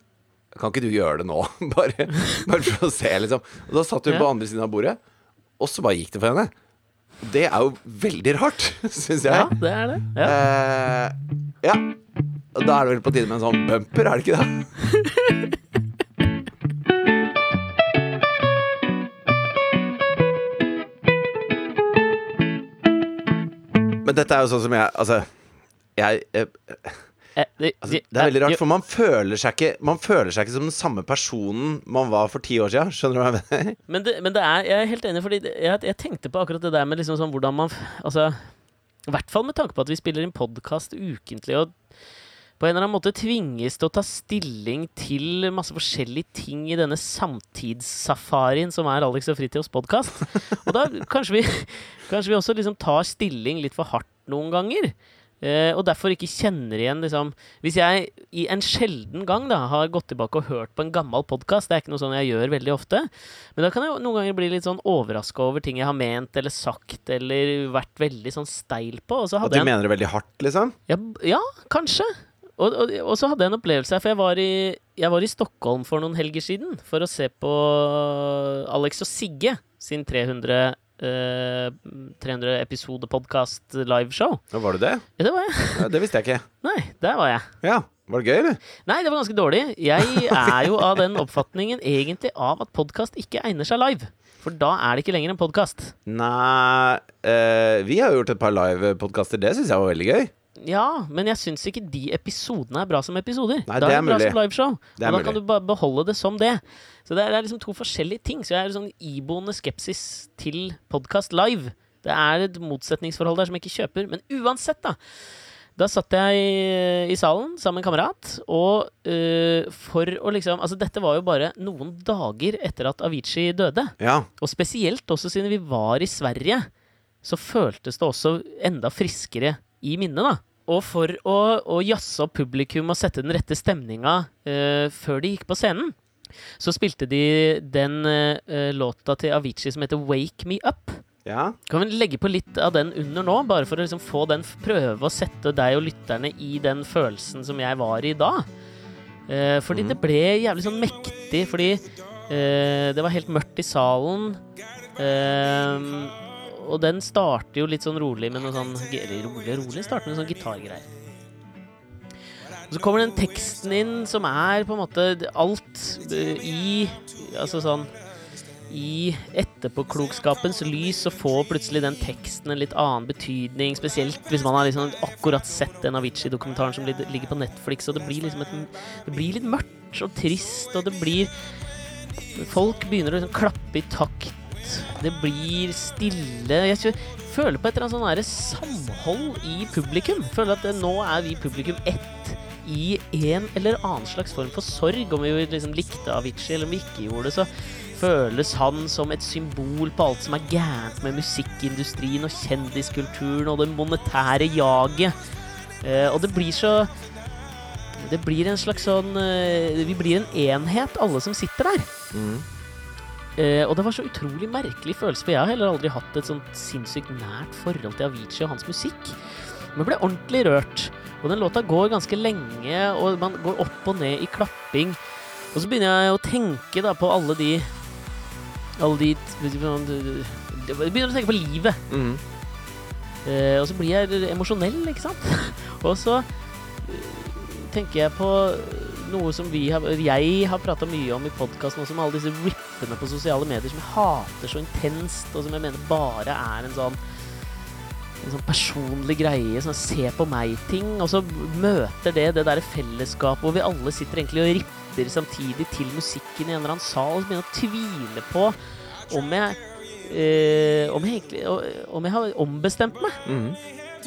Kan ikke du gjøre det nå? [LAUGHS] bare, bare for å se, liksom. Og da satt hun på andre siden av bordet, og så bare gikk det for henne. Det er jo veldig rart, [LAUGHS] syns jeg. Ja, det er det. Ja. Eh, ja. Da er det vel på tide med en sånn bumper, er det ikke det? [LAUGHS] Men dette er jo sånn som jeg Altså, jeg, jeg Eh, det, altså, Det er veldig rart, for man føler seg ikke Man føler seg ikke som den samme personen man var for ti år siden. Skjønner du hva jeg mener? Men, det, men det er, jeg er helt enig, fordi jeg, jeg tenkte på akkurat det der med liksom sånn hvordan man Altså, i hvert fall med tanke på at vi spiller inn podkast ukentlig, og på en eller annen måte tvinges til å ta stilling til masse forskjellige ting i denne samtidssafarien som er Alex og Fritjofs podkast. Og da kanskje vi, kanskje vi også liksom tar stilling litt for hardt noen ganger. Eh, og derfor ikke kjenner igjen liksom Hvis jeg i en sjelden gang da har gått tilbake og hørt på en gammel podkast, det er ikke noe sånn jeg gjør veldig ofte, men da kan jeg noen ganger bli litt sånn overraska over ting jeg har ment eller sagt eller vært veldig sånn steil på. Og så At hadde du en mener det veldig hardt, liksom? ja, ja kanskje. Og, og, og så hadde jeg en opplevelse her, for jeg var, i, jeg var i Stockholm for noen helger siden for å se på Alex og Sigge sin 300 eh, 300 episode podkast liveshow. Ja, var det det? Ja, det var jeg. Ja, det visste jeg ikke. [LAUGHS] Nei, der var jeg. Ja, Var det gøy, eller? Nei, det var ganske dårlig. Jeg er jo av den oppfatningen egentlig av at podkast ikke egner seg live. For da er det ikke lenger en podkast. Nei uh, Vi har jo gjort et par livepodkaster. Det syns jeg var veldig gøy. Ja, men jeg syns ikke de episodene er bra som episoder. Nei, da det er er bra mulig. som liveshow. Og da kan du bare beholde det som det. Så det er, det er liksom to forskjellige ting. Så jeg er sånn iboende skepsis til podkast live. Det er et motsetningsforhold der som jeg ikke kjøper. Men uansett, da. Da satt jeg i, i salen sammen med en kamerat, og uh, for å liksom Altså, dette var jo bare noen dager etter at Avicii døde. Ja. Og spesielt også siden vi var i Sverige, så føltes det også enda friskere i minnet, da. Og for å, å jazze opp publikum og sette den rette stemninga uh, før de gikk på scenen, så spilte de den uh, låta til Avicii som heter 'Wake Me Up'. ja. Kan vi legge på litt av den under nå, bare for å liksom få den prøve å sette deg og lytterne i den følelsen som jeg var i da? Uh, fordi det ble jævlig sånn mektig, fordi det var helt mørkt i salen. Eh, og den starter jo litt sånn rolig med noe sånn Eller rolig, rolig starter med noe sånn gitargreier. Og så kommer den teksten inn som er på en måte alt i Altså sånn i etterpåklokskapens lys så får plutselig den teksten en litt annen betydning. Spesielt hvis man har liksom akkurat sett den Avicii-dokumentaren som ligger på Netflix. Og det blir liksom et, Det blir litt mørkt og trist, og det blir Folk begynner å liksom klappe i takt. Det blir stille. Jeg føler på et eller annet sånn samhold i publikum. Føler at nå er vi publikum ett i en eller annen slags form for sorg. Om vi liksom likte Avicii eller om vi ikke gjorde det, så føles han som et symbol på alt som er gærent med musikkindustrien og kjendiskulturen og det monetære jaget. Eh, og det blir så Det blir en slags sånn eh, Vi blir en enhet, alle som sitter der. Mm. Eh, og det var så utrolig merkelig følelse, for jeg har heller aldri hatt et sånt sinnssykt nært forhold til Avicii og hans musikk. Men ble ordentlig rørt. Og den låta går ganske lenge, og man går opp og ned i klapping. Og så begynner jeg å tenke da på alle de Alle de Jeg begynner å tenke på livet. Mm. Eh, og så blir jeg emosjonell, ikke sant? [LAUGHS] og så eh, tenker jeg på noe som vi har, jeg har prata mye om i podkasten, med alle disse rippene på sosiale medier som jeg hater så intenst, og som jeg mener bare er en sånn en sånn personlig greie, sånn se på meg-ting, og så møter det det derre fellesskapet hvor vi alle sitter egentlig og ripper samtidig til musikken i en eller annen sal, og begynner å tvile på om jeg eh, om jeg egentlig om jeg har ombestemt meg. Mm.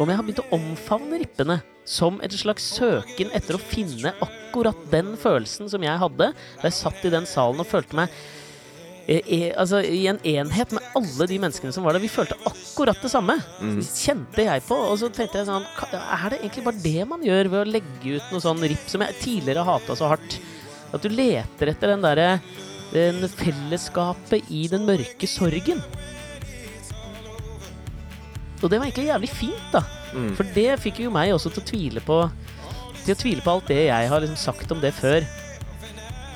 Om jeg har begynt å omfavne rippene som et slags søken etter å finne akkurat den følelsen som jeg hadde da jeg satt i den salen og følte meg eh, eh, altså, i en enhet med alle de menneskene som var der. Vi følte akkurat det samme. Mm. Kjente jeg på. Og så tenkte jeg sånn Er det egentlig bare det man gjør ved å legge ut noe sånn ripp som jeg tidligere hata så hardt? At du leter etter den derre fellesskapet i den mørke sorgen. Og det var egentlig jævlig fint, da. Mm. For det fikk jo meg også til å tvile på Til å tvile på alt det jeg har liksom sagt om det før.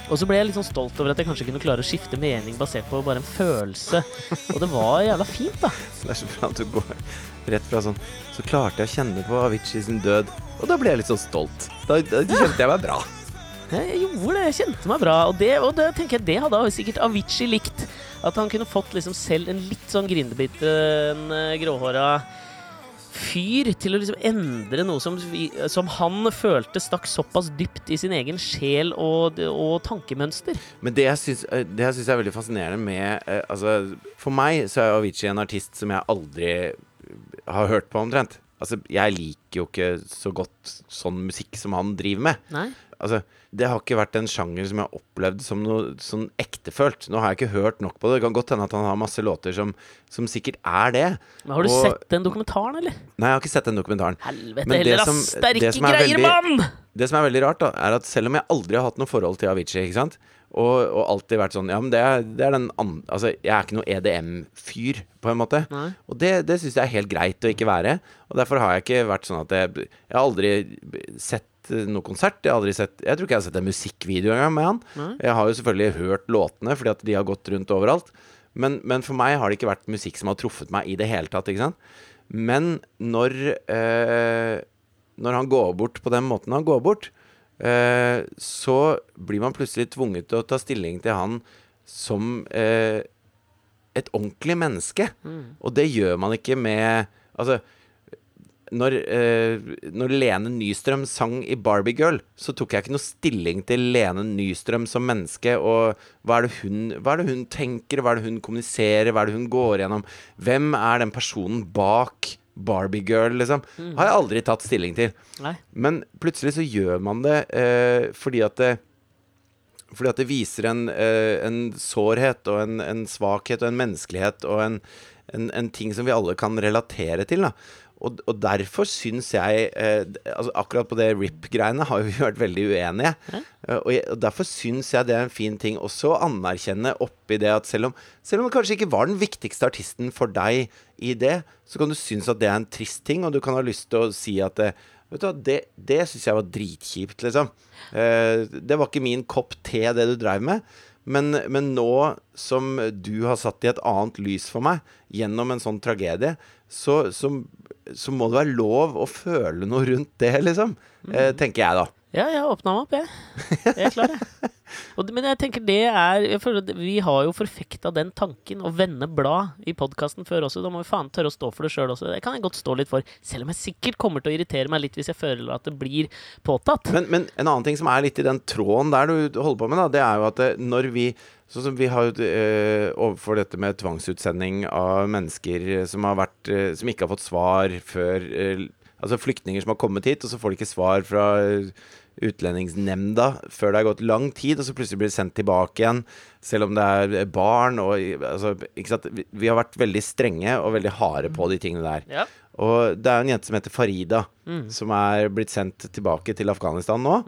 Og så ble jeg litt sånn stolt over at jeg kanskje kunne klare å skifte mening basert på bare en følelse. Og det var jævla fint, da. [LAUGHS] Det er så bra at du går rett fra sånn Så klarte jeg å kjenne på Avicii sin død. Og da ble jeg litt sånn stolt. Da, da kjente jeg meg bra. Jeg gjorde det, jeg kjente meg bra. Og det, og det tenker jeg, det hadde sikkert Avicii likt. At han kunne fått liksom selv en litt sånn grindebiten, uh, gråhåra fyr til å liksom endre noe som, som han følte stakk såpass dypt i sin egen sjel og, og tankemønster. Men det jeg syns eh, det jeg syns er veldig fascinerende med eh, Altså, for meg så er Avicii en artist som jeg aldri har hørt på, omtrent. Altså, jeg liker jo ikke så godt sånn musikk som han driver med. Nei? Altså, det har ikke vært en sjanger som jeg har opplevd som noe sånn ektefølt. Nå har jeg ikke hørt nok på det. Det kan godt hende at han har masse låter som, som sikkert er det. Men har du Og- sett den dokumentaren, eller? Nei, jeg har ikke sett den dokumentaren. Helvete Men det heller, som- ass! Sterke er greier, mann! Det som er veldig rart, da, er at selv om jeg aldri har hatt noe forhold til Avicii, ikke sant og, og alltid vært sånn Ja, men det er, det er den andre Altså, jeg er ikke noe EDM-fyr, på en måte. Nei. Og det, det syns jeg er helt greit å ikke være. Og derfor har jeg ikke vært sånn at jeg Jeg har aldri sett eh, noe konsert. Jeg har aldri sett Jeg tror ikke jeg har sett en musikkvideo engang med han. Nei. Jeg har jo selvfølgelig hørt låtene, fordi at de har gått rundt overalt. Men, men for meg har det ikke vært musikk som har truffet meg i det hele tatt, ikke sant. Men når eh, Når han går bort på den måten han går bort, eh, så blir man plutselig tvunget til å ta stilling til han som eh, et ordentlig menneske. Og det gjør man ikke med Altså når, eh, når Lene Nystrøm sang i Barbie Girl, så tok jeg ikke noe stilling til Lene Nystrøm som menneske. Og hva er, det hun, hva er det hun tenker, hva er det hun kommuniserer, hva er det hun går gjennom? Hvem er den personen bak Barbie Girl, liksom? Har jeg aldri tatt stilling til. Nei. Men plutselig så gjør man det eh, fordi at det fordi at det viser en, eh, en sårhet og en, en svakhet og en menneskelighet og en, en, en ting som vi alle kan relatere til. Da. Og, og derfor syns jeg eh, altså Akkurat på det RIP-greiene har vi [LAUGHS] vært veldig uenige. Eh, og, jeg, og derfor syns jeg det er en fin ting også å anerkjenne oppi det at selv om, selv om det kanskje ikke var den viktigste artisten for deg i det, så kan du synes at det er en trist ting, og du kan ha lyst til å si at det, Vet du Det, det syns jeg var dritkjipt, liksom. Eh, det var ikke min kopp te, det du dreiv med. Men, men nå som du har satt i et annet lys for meg gjennom en sånn tragedie, så, så, så må det være lov å føle noe rundt det, liksom. Eh, tenker jeg, da. Ja, jeg åpna meg opp, jeg. Jeg er klar, jeg. [LAUGHS] Og, men jeg tenker det er jeg føler at Vi har jo forfekta den tanken å vende blad i podkasten før også. Da må vi faen tørre å stå for det sjøl også. Det kan jeg godt stå litt for. Selv om jeg sikkert kommer til å irritere meg litt hvis jeg føler at det blir påtatt. Men, men en annen ting som er litt i den tråden der du holder på med, da, det er jo at når vi Sånn som vi har eh, overfor dette med tvangsutsending av mennesker som har vært eh, Som ikke har fått svar før eh, Altså flyktninger som har kommet hit, og så får de ikke svar fra eh, Utlendingsnemnda før det har gått lang tid, og så plutselig blir det sendt tilbake igjen, selv om det er barn og altså, ikke sant? Vi, har vært veldig strenge og veldig harde på de tingene der. Ja. Og det er en jente som heter Farida, som er blitt sendt tilbake til Afghanistan nå.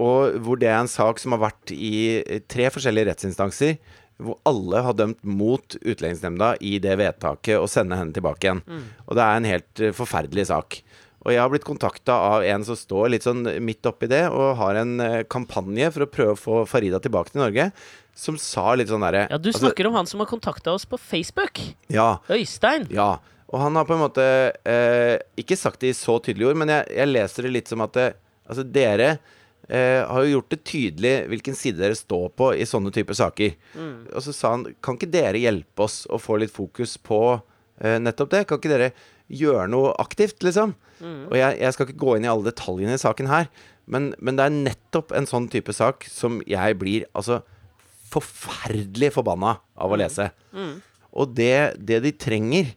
Og hvor det er en sak som har vært i tre forskjellige rettsinstanser. Hvor alle har dømt mot Utlendingsnemnda i det vedtaket å sende henne tilbake igjen. Og det er en helt eh, forferdelig sak. Og jeg har blitt kontakta av en som står litt sånn midt oppi det, og har en eh, kampanje for å prøve å få Farida tilbake til Norge. Som sa litt sånn derre Ja, du snakker om han som har kontakta oss på Facebook. Ja. Øystein. Ja, og han har på en måte eh, ikke sagt det i så tydelige ord, men jeg, jeg leser det litt som at det, altså dere eh, har jo gjort det tydelig hvilken side dere står på i sånne typer saker. Og så sa han kan ikke dere hjelpe oss å få litt fokus på eh, nettopp det? Kan ikke dere gjøre noe aktivt, liksom? Og jeg, jeg skal ikke gå inn i alle detaljene i saken her, men, men det er nettopp en sånn type sak som jeg blir altså forferdelig forbanna av å lese. Og det, det de trenger,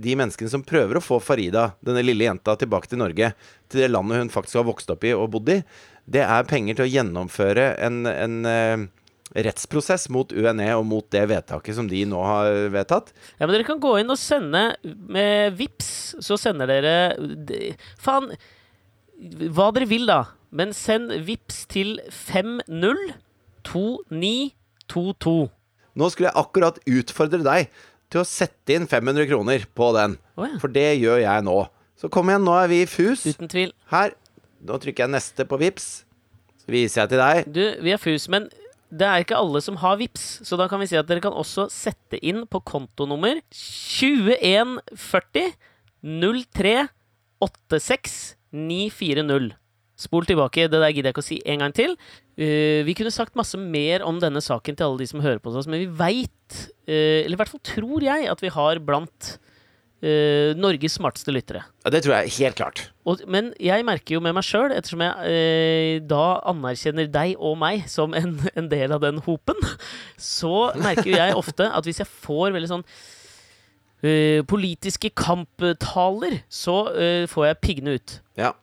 de menneskene som prøver å få Farida, denne lille jenta, tilbake til Norge, til det landet hun faktisk har vokst opp i og bodd i, det er penger til å gjennomføre en, en eh, rettsprosess mot UNE og mot det vedtaket som de nå har vedtatt. Ja, men dere kan gå inn og sende med VIPS, så sender dere de, Faen, hva dere vil, da. Men send VIPS til 502922. Nå skulle jeg akkurat utfordre deg til å sette inn 500 kroner på den. Oh, ja. For det gjør jeg nå. Så kom igjen, nå er vi i fus. Uten tvil. Her. Nå trykker jeg neste på Vips Så viser jeg til deg. Du, vi er fus, men det er ikke alle som har VIPS, så da kan vi si at dere kan også sette inn på kontonummer 2140 03 86 940. Spol tilbake. Det der gidder jeg ikke å si en gang til. Uh, vi kunne sagt masse mer om denne saken til alle de som hører på oss, men vi veit, eller i hvert fall tror jeg, at vi har blant eh, Norges smarteste lyttere. Ja, det tror jeg helt klart. Og, men jeg merker jo med meg sjøl, ettersom jeg uh, da anerkjenner deg og meg som en, [LAUGHS] en del av den hopen, så merker jo jeg ofte at hvis jeg får veldig sånn uh, politiske kamptaler, så får jeg piggene ut. Ja.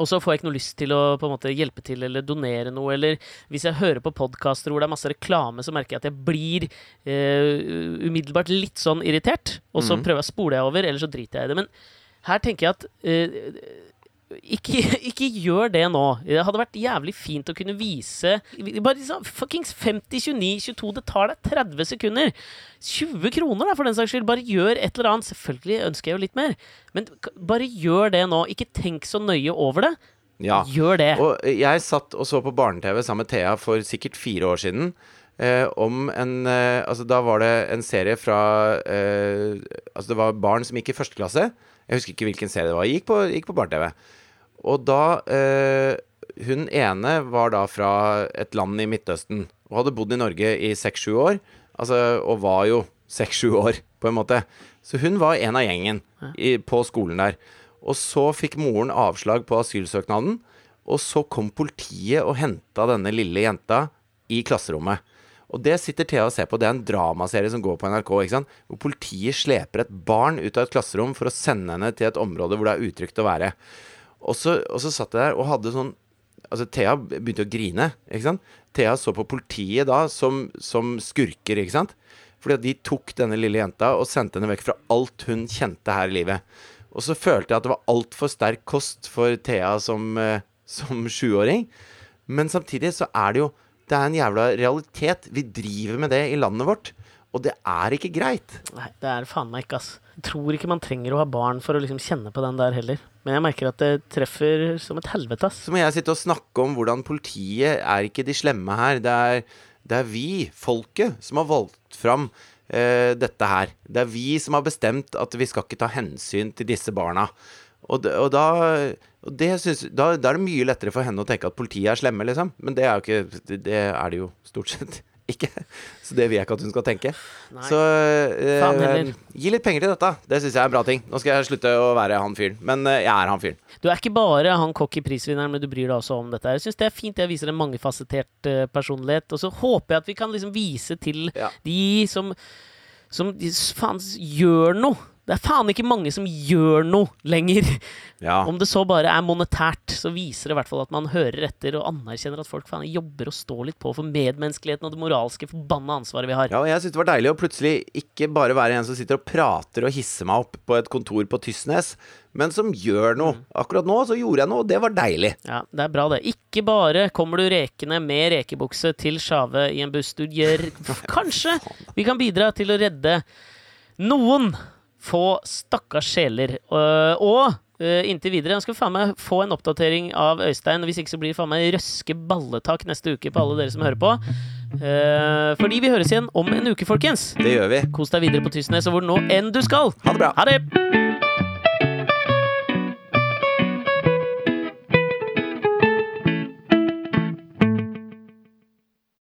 Og så får jeg ikke noe lyst til å på en måte hjelpe til eller donere noe. Eller hvis jeg hører på podkaster hvor det er masse reklame, så merker jeg at jeg blir eh, umiddelbart litt sånn irritert. Og så Mhm. prøver jeg å spole jeg over, eller så driter jeg i det. Men her tenker jeg at eh, ikke, [LAUGHS] ikke gjør det nå. Det hadde vært jævlig fint å kunne vise Bare liksom, fuckings 50, 29, 22. Det tar deg 30 sekunder. 20 kroner, da, for den saks skyld. Bare gjør et eller annet. Selvfølgelig ønsker jeg jo litt mer, men bare gjør det nå. Ikke tenk så nøye over det. ja. Gjør det. Og jeg satt og så på barne-TV sammen med Thea for sikkert fire år siden. Eh, om en eh, Altså, da var det en serie fra eh, Altså, det var barn som gikk i første klasse. Jeg husker ikke hvilken serie det var. Gikk på, gikk på barne-TV. Og da eh, Hun ene var da fra et land i Midtøsten og hadde bodd i Norge i seks-sju år. Altså, og var jo seks-sju år, på en måte. Så hun var en av gjengen i, på skolen der. Og så fikk moren avslag på asylsøknaden. Og så kom politiet og henta denne lille jenta i klasserommet. Og det sitter Thea og ser på. Det er en dramaserie som går på NRK. ikke sant? Hvor politiet sleper et barn ut av et klasserom for å sende henne til et område hvor det er utrygt å være. Og så, og så satt jeg der og hadde sånn Altså, Thea begynte å grine. ikke sant? Thea så på politiet da som, som skurker, ikke sant? Fordi at de tok denne lille jenta og sendte henne vekk fra alt hun kjente her i livet. Og så følte jeg at det var altfor sterk kost for Thea som, eh, som sjuåring. Men samtidig så er det jo Det er en jævla realitet. Vi driver med det i landet vårt. Og det er ikke greit. Nei, det er faen meg ikke, ass. Jeg tror ikke man trenger å ha barn for å liksom kjenne på den der heller. Men jeg merker at det treffer som et helvete, ass. Så må jeg sitte og snakke om hvordan politiet er ikke de slemme her. Det er, det er vi, folket, som har valgt fram uh, dette her. Det er vi som har bestemt at vi skal ikke ta hensyn til disse barna. Og, og da og det synes, da, da er det mye lettere for henne å tenke at politiet er slemme, liksom. Men det er ikke Det, det er det jo stort sett ikke. Så det vil jeg ikke at hun skal tenke. Nei. Så eh, gi litt penger til dette. Det syns jeg er en bra ting. Nå skal jeg slutte å være han fyren. Men eh, jeg er han fyren. Du er ikke bare han cocky prisvinneren, men du bryr deg også om dette. Jeg syns det er fint. Jeg viser en mangefasettert uh, personlighet. Og så håper jeg at vi kan liksom vise til Ja. de som som de faen gjør noe. Det er faen ikke mange som gjør noe lenger. Ja. Om det så bare er monetært, så viser det i hvert fall at man hører etter og anerkjenner at folk faen jobber og står litt på for medmenneskeligheten og det moralske forbanna ansvaret vi har. Ja, og jeg synes det var deilig å plutselig ikke bare være en som sitter og prater og hisser meg opp på et kontor på Tysnes, men som gjør noe. Akkurat nå så gjorde jeg noe, og det var deilig. Ja, det er bra, det. Ikke bare kommer du rekende med rekebukse til Sjave i en buss. Du gjør [LAUGHS] Kanskje vi kan bidra til å redde noen få stakkars sjeler. Og, og eh, inntil videre jeg skal faen meg få en oppdatering av Øystein. Hvis ikke så blir det faen meg røske balletak neste uke på alle dere som hører på. Eh, fordi vi høres igjen om en uke, folkens. Det gjør vi. Kos deg videre på Tysnes og hvor nå enn du skal. Ha det bra. Ha det!